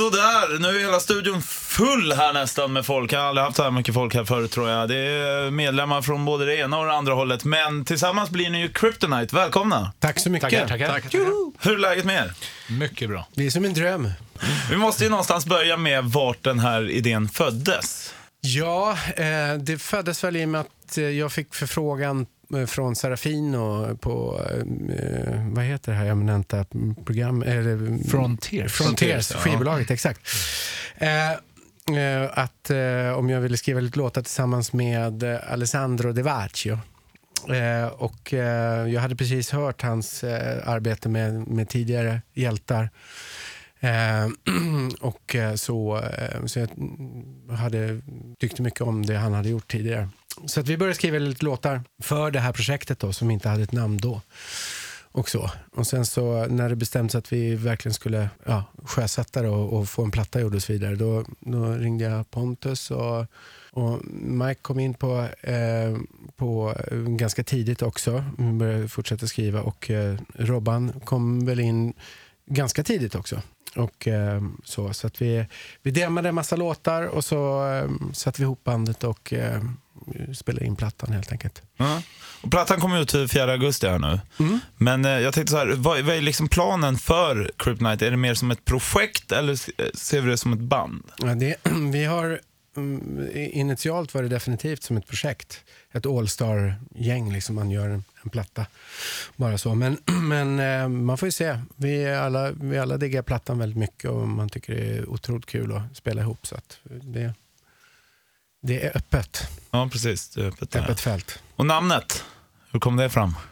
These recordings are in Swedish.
Sådär, nu är hela studion full här nästan med folk. Jag har aldrig haft så här mycket folk här förut tror jag. Det är medlemmar från både det ena och det andra hållet. Men tillsammans blir ni ju Kryptonite. Välkomna! Tack så mycket. Tackar, tackar. Hur är läget med er? Mycket bra. Det är som en dröm. Vi måste ju någonstans börja med vart den här idén föddes. Ja, eh, det föddes väl i och med att eh, jag fick förfrågan från Serafino på, eh, vad heter det här eminenta program? Eller, Frontiers. Frontiers, ja. skivbolaget, exakt. Eh, eh, att eh, om jag ville skriva lite låtar tillsammans med eh, Alessandro De Vaccio. Eh, och eh, jag hade precis hört hans eh, arbete med, med tidigare hjältar. Eh, och eh, så, eh, så jag hade, tyckte mycket om det han hade gjort tidigare. Så att vi började skriva lite låtar för det här projektet då, som inte hade ett namn då. Och så. Och sen så när det bestämdes att vi verkligen skulle ja, sjösätta det och, och få en platta gjord och så vidare, då, då ringde jag Pontus och, och Mike kom in på, eh, på eh, ganska tidigt också. Vi började fortsätta skriva och eh, Robban kom väl in ganska tidigt också. Och, eh, så så att vi, vi demade en massa låtar och så eh, satte vi ihop bandet och eh, spelade in plattan helt enkelt. Ja. Och plattan kommer ut 4 augusti här nu. Men eh, jag tänkte så här, vad, vad är liksom planen för Kryptonite? Är det mer som ett projekt eller eh, ser vi det som ett band? Ja, det, vi har, mm, initialt var det definitivt som ett projekt. Ett all-star-gäng, liksom man gör en, en platta. Bara så. Men, men eh, man får ju se. Vi alla, vi alla diggar plattan väldigt mycket och man tycker det är otroligt kul att spela ihop. Så det, det är öppet, Ja, precis. Det är öppet öppet fält. Och namnet, hur kom det fram?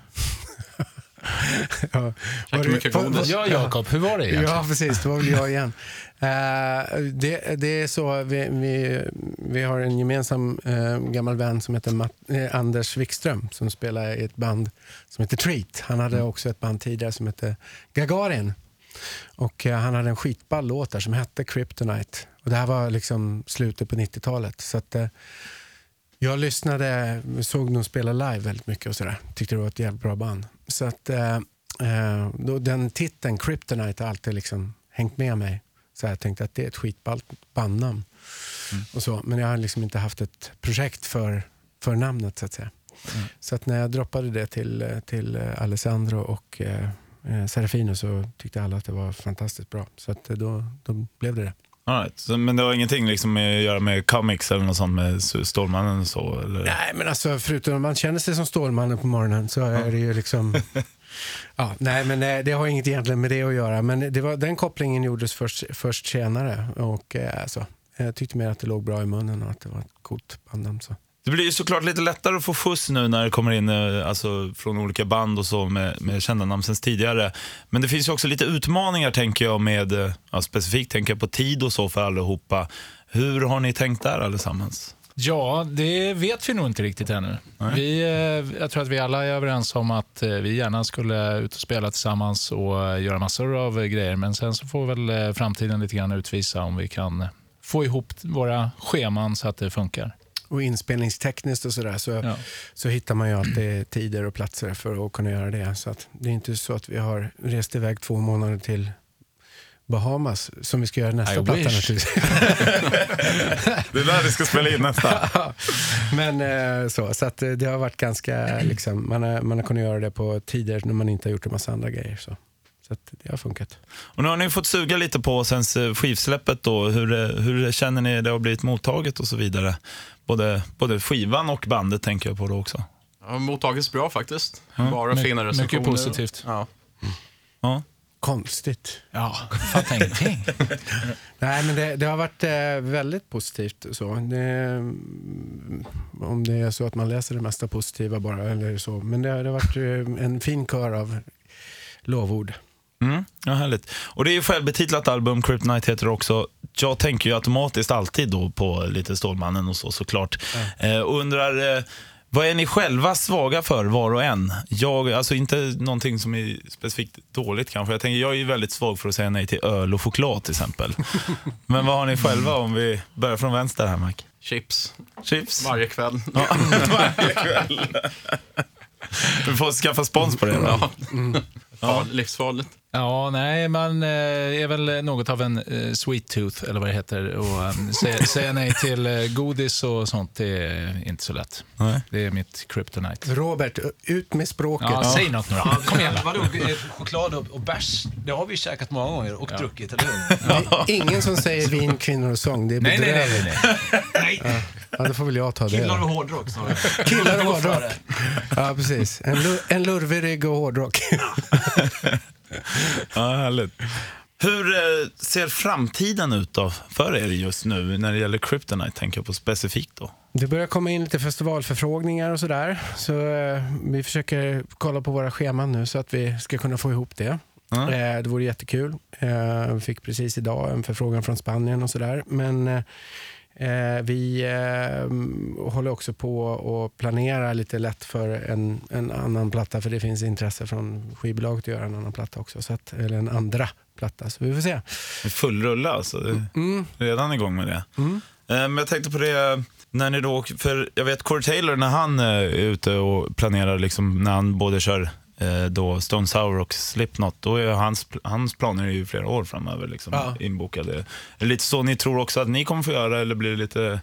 Ja, var Käkar det- mycket var- godis. Ja, Jakob, hur var det egentligen? Ja, precis. Det var väl jag igen. Eh, det, det är så, vi, vi, vi har en gemensam eh, gammal vän som heter Matt, eh, Anders Wikström som spelar i ett band som heter Treat. Han hade också ett band tidigare som hette Gagarin. Och eh, han hade en skitball låt där som hette Kryptonite. Och det här var liksom slutet på 90-talet. Så att, eh, jag lyssnade, såg dem spela live väldigt mycket och sådär. Tyckte det var ett jävligt bra band. Så att eh, då, den titeln, Kryptonite, har alltid liksom hängt med mig. Så jag tänkte att det är ett skitballt bandnamn. Och så. Men jag har liksom inte haft ett projekt för, för namnet så att säga. Så att när jag droppade det till, till Alessandro och eh, eh, Serafino så tyckte alla att det var fantastiskt bra. Så att eh, då, då blev det det. Right. så, men det har ingenting liksom med att göra med comics eller något sånt med Stålmannen och så? Eller? Nej, men alltså förutom att man känner sig som Stålmannen på morgonen så är det ju liksom... ja, nej, men det, det har inget egentligen med det att göra. Men det var, den kopplingen gjordes först, först senare. Och eh, alltså, jag tyckte mer att det låg bra i munnen och att det var ett coolt bandnamn. Så. Det blir ju såklart lite lättare att få skjuts nu när det kommer in eh, alltså, från olika band och så med, med kända namn sen tidigare. Men det finns ju också lite utmaningar tänker jag med, eh, ja, specifikt tänker jag på tid och så för allihopa. Hur har ni tänkt där allesammans? Ja, det vet vi nog inte riktigt ännu. Vi, eh, jag tror att vi alla är överens om att vi gärna skulle ut och spela tillsammans och göra massor av grejer. Men sen så får väl framtiden lite grann utvisa om vi kan få ihop våra scheman så att det funkar. Och inspelningstekniskt och sådär så, Ja. så hittar man ju alltid tider och platser för att kunna göra det. Så att det är inte så att vi har rest iväg två månader till Bahamas som vi ska göra nästa I platta naturligtvis. Det är där vi ska spela in nästa. Men eh, så, så att eh, det har varit ganska, liksom, man, har, man har kunnat göra det på tider när man inte har gjort en massa andra grejer. Så, så att det har funkat. Och nu har ni fått suga lite på sen eh, skivsläppet då. Hur, det- hur känner ni det har blivit mottaget och så vidare? Både, både skivan och bandet tänker jag på då också. Ja, mottagits bra faktiskt. Bara My- fina mycket recensioner. positivt. Ja. Ja. Konstigt. Ja, fattar ingenting. Nej, men det, det har varit eh, väldigt positivt. Så. Det, mm, om det är så att man läser det mesta positiva bara. Eller så. Men det, har- det har varit eh, en fin kör av lovord. Mm, ja, härligt. Och det är ju självbetitlat album, Kryptonite heter det också. Jag tänker ju automatiskt alltid då på lite Stålmannen och så såklart. Eh, och undrar, eh, vad är ni själva svaga för var och en? Jag, alltså inte någonting som är specifikt dåligt kanske. Jag tänker, jag är ju väldigt svag för att säga nej till öl och choklad till exempel. Men vad har ni själva om vi börjar från vänster här Mac? Chips Chips? varje kväll. Ja, varje kväll. Vi får skaffa spons på det då. Ja. Far, livsfarligt. Ja, nej, man eh, är väl något av en eh, sweet tooth, eller vad det heter. Och um, säga, säga nej till eh, godis och sånt, det är inte så lätt. Nej. Det är mitt kryptonite. Robert, ut med språket. Ja, säg något nu då. Kom igen. Vadå, eh, choklad och, och bärs, det har vi käkat många gånger och druckit, eller hur? Ingen som säger vin, kvinnor och sång. Det är Nej, nej, nej. bedrövligt. nej, nej. Ja, då får väl jag ta det. Killar och hårdrock snarare. Killar och hårdrock. Ja, precis. En, lu- en lurvig rygg och hårdrock. Ja, härligt. Hur eh, ser framtiden ut då för er just nu när det gäller Kryptonite, tänker jag på specifikt då? Det börjar komma in lite festivalförfrågningar och sådär. Så eh, vi försöker kolla på våra scheman nu så att vi ska kunna få ihop det. Eh, det vore jättekul. Eh, vi fick precis idag en förfrågan från Spanien och sådär. Men eh, vi eh, håller också på att planera lite lätt för en, en annan platta. För det finns intresse från skivbolaget att göra en annan platta också. Så att, eller en andra platta. Så vi får se. Full rulle alltså? Mm. Redan igång med det? Mm. Eh, Men jag tänkte på det, när ni då, för jag vet Corey Taylor när han eh, är ute och planerar, liksom, när han både kör då Stone Sour och Slipknot, då är hans, hans planer är ju flera år framöver liksom, Ja. inbokade. Är det lite så ni tror också att ni kommer få göra eller blir det lite...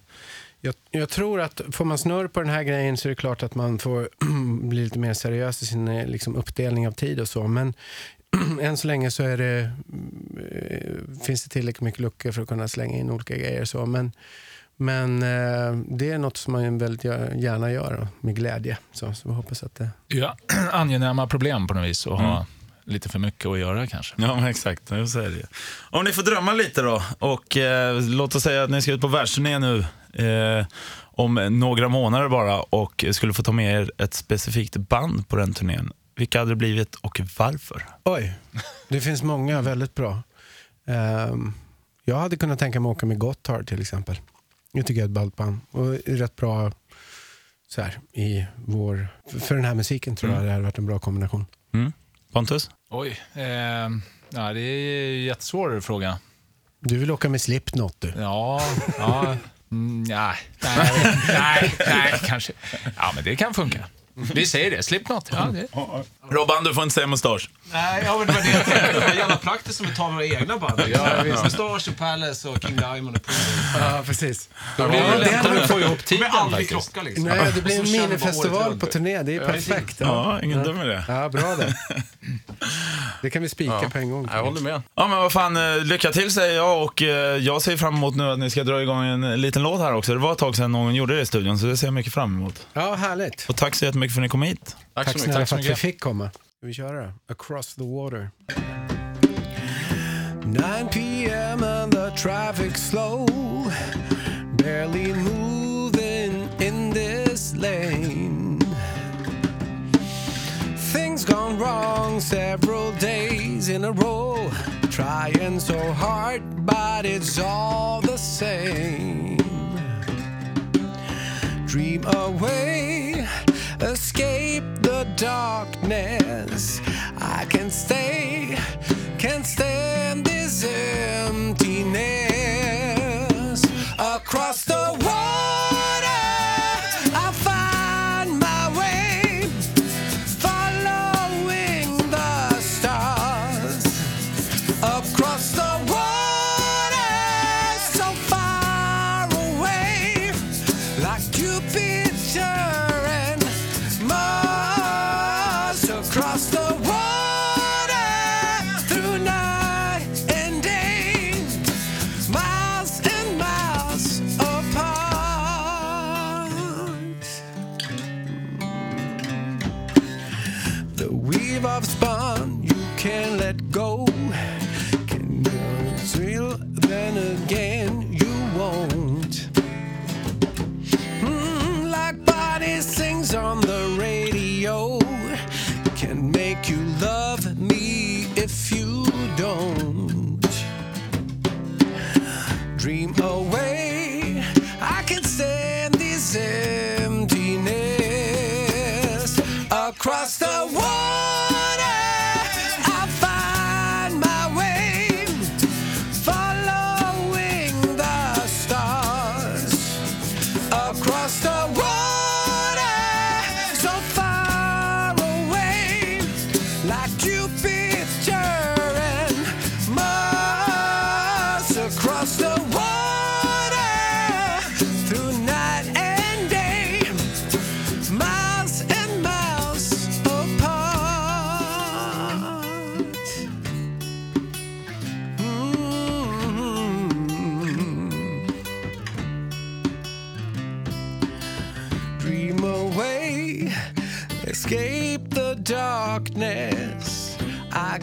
Jag, jag tror att får man snurr på den här grejen så är det klart att man får bli lite mer seriös i sin eh, liksom, uppdelning av tid och så. Men än så länge så är det, eh, finns det tillräckligt mycket luckor för att kunna slänga in olika grejer. Så. Men, men eh, det är något som man väldigt gärna gör med glädje. Så, så vi hoppas att det... Ja, angenäma problem på något vis och ha Mm. lite för mycket att göra kanske. Ja, men exakt. Jag säger det. Om ni får drömma lite då och eh, låt oss säga att ni ska ut på världsturné nu eh, om några månader bara och skulle få ta med er ett specifikt band på den turnén. Vilka hade det blivit och varför? Oj, det finns många väldigt bra. Ehm, jag hade kunnat tänka mig att åka med Gotthard till exempel. Jag tycker jag är ett ballt band. Och rätt bra så här, i vår... För den här musiken tror jag det hade varit en bra kombination. Mm. Pontus? Oj, eh, ja, det är en jättesvår fråga. Du vill åka med Slipknot du. Ja, ja. Mm, nej, nej, nej, nej, kanske. Ja, men det kan funka. Vi säger det, Slipknot. Ja, det. Robban, du får inte säga mustasch. Nej, ja, men det var det jag tänkte. Det var jävla praktiskt om vi tar våra egna band. Ja, visst. Mustache, och Palace och King Diamond och Pooh. Ja, precis. Då blir det det lättare att få ihop De tiden är aldrig faktiskt. krocka liksom. Nej, det blir en minifestival på turné. Det är perfekt. Ja, ingen dum idé. Ja, bra det. Det kan vi spika på en gång. Jag håller med. Ja, men vad fan, eh, lycka till säger jag och eh, jag ser fram emot nu att ni ska dra igång en liten låt här också. Det var ett tag sedan någon gjorde det i studion, så det ser jag mycket fram emot. Ja, härligt. Och tack så jättemycket för att ni kom hit. Tack, Tack så mycket. tack för att vi fick komma. Ska vi köra? Across the water. 9 p.m. and the traffic slow Barely moving in this lane Things gone wrong several days in a row Trying so hard but it's all the same Dream away, escape the darkness. I can stay, can't stand this emptiness. On the radio, can make you love me if you don't. Dream away, I can stand this emptiness across the water.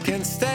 Can stay,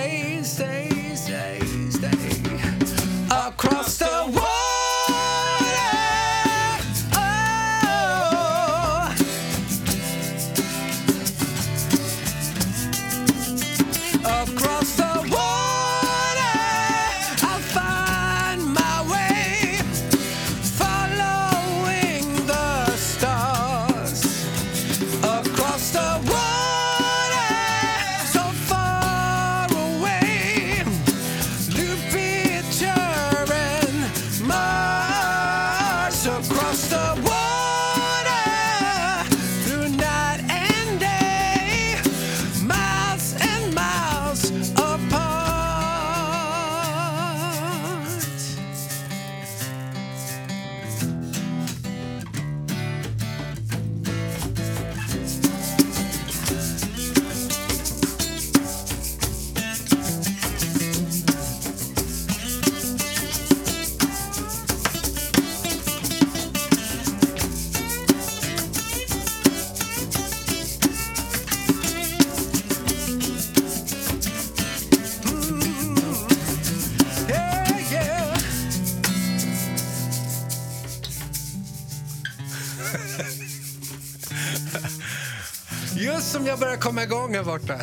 Just som jag börjar komma igång här borta.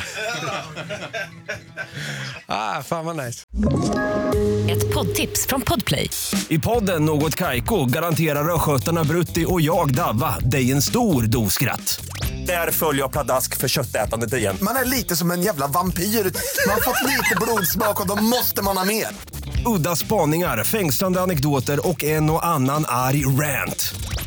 ah, fan vad nice. Ett poddtips från Podplay. I podden Något Kaiko garanterar östgötarna Brutti och jag, Davva, dig en stor dos skratt. Där följer jag pladask för köttätandet igen. Man är lite som en jävla vampyr. Man har fått lite blodsmak och då måste man ha mer. Udda spaningar, fängslande anekdoter och en och annan arg rant.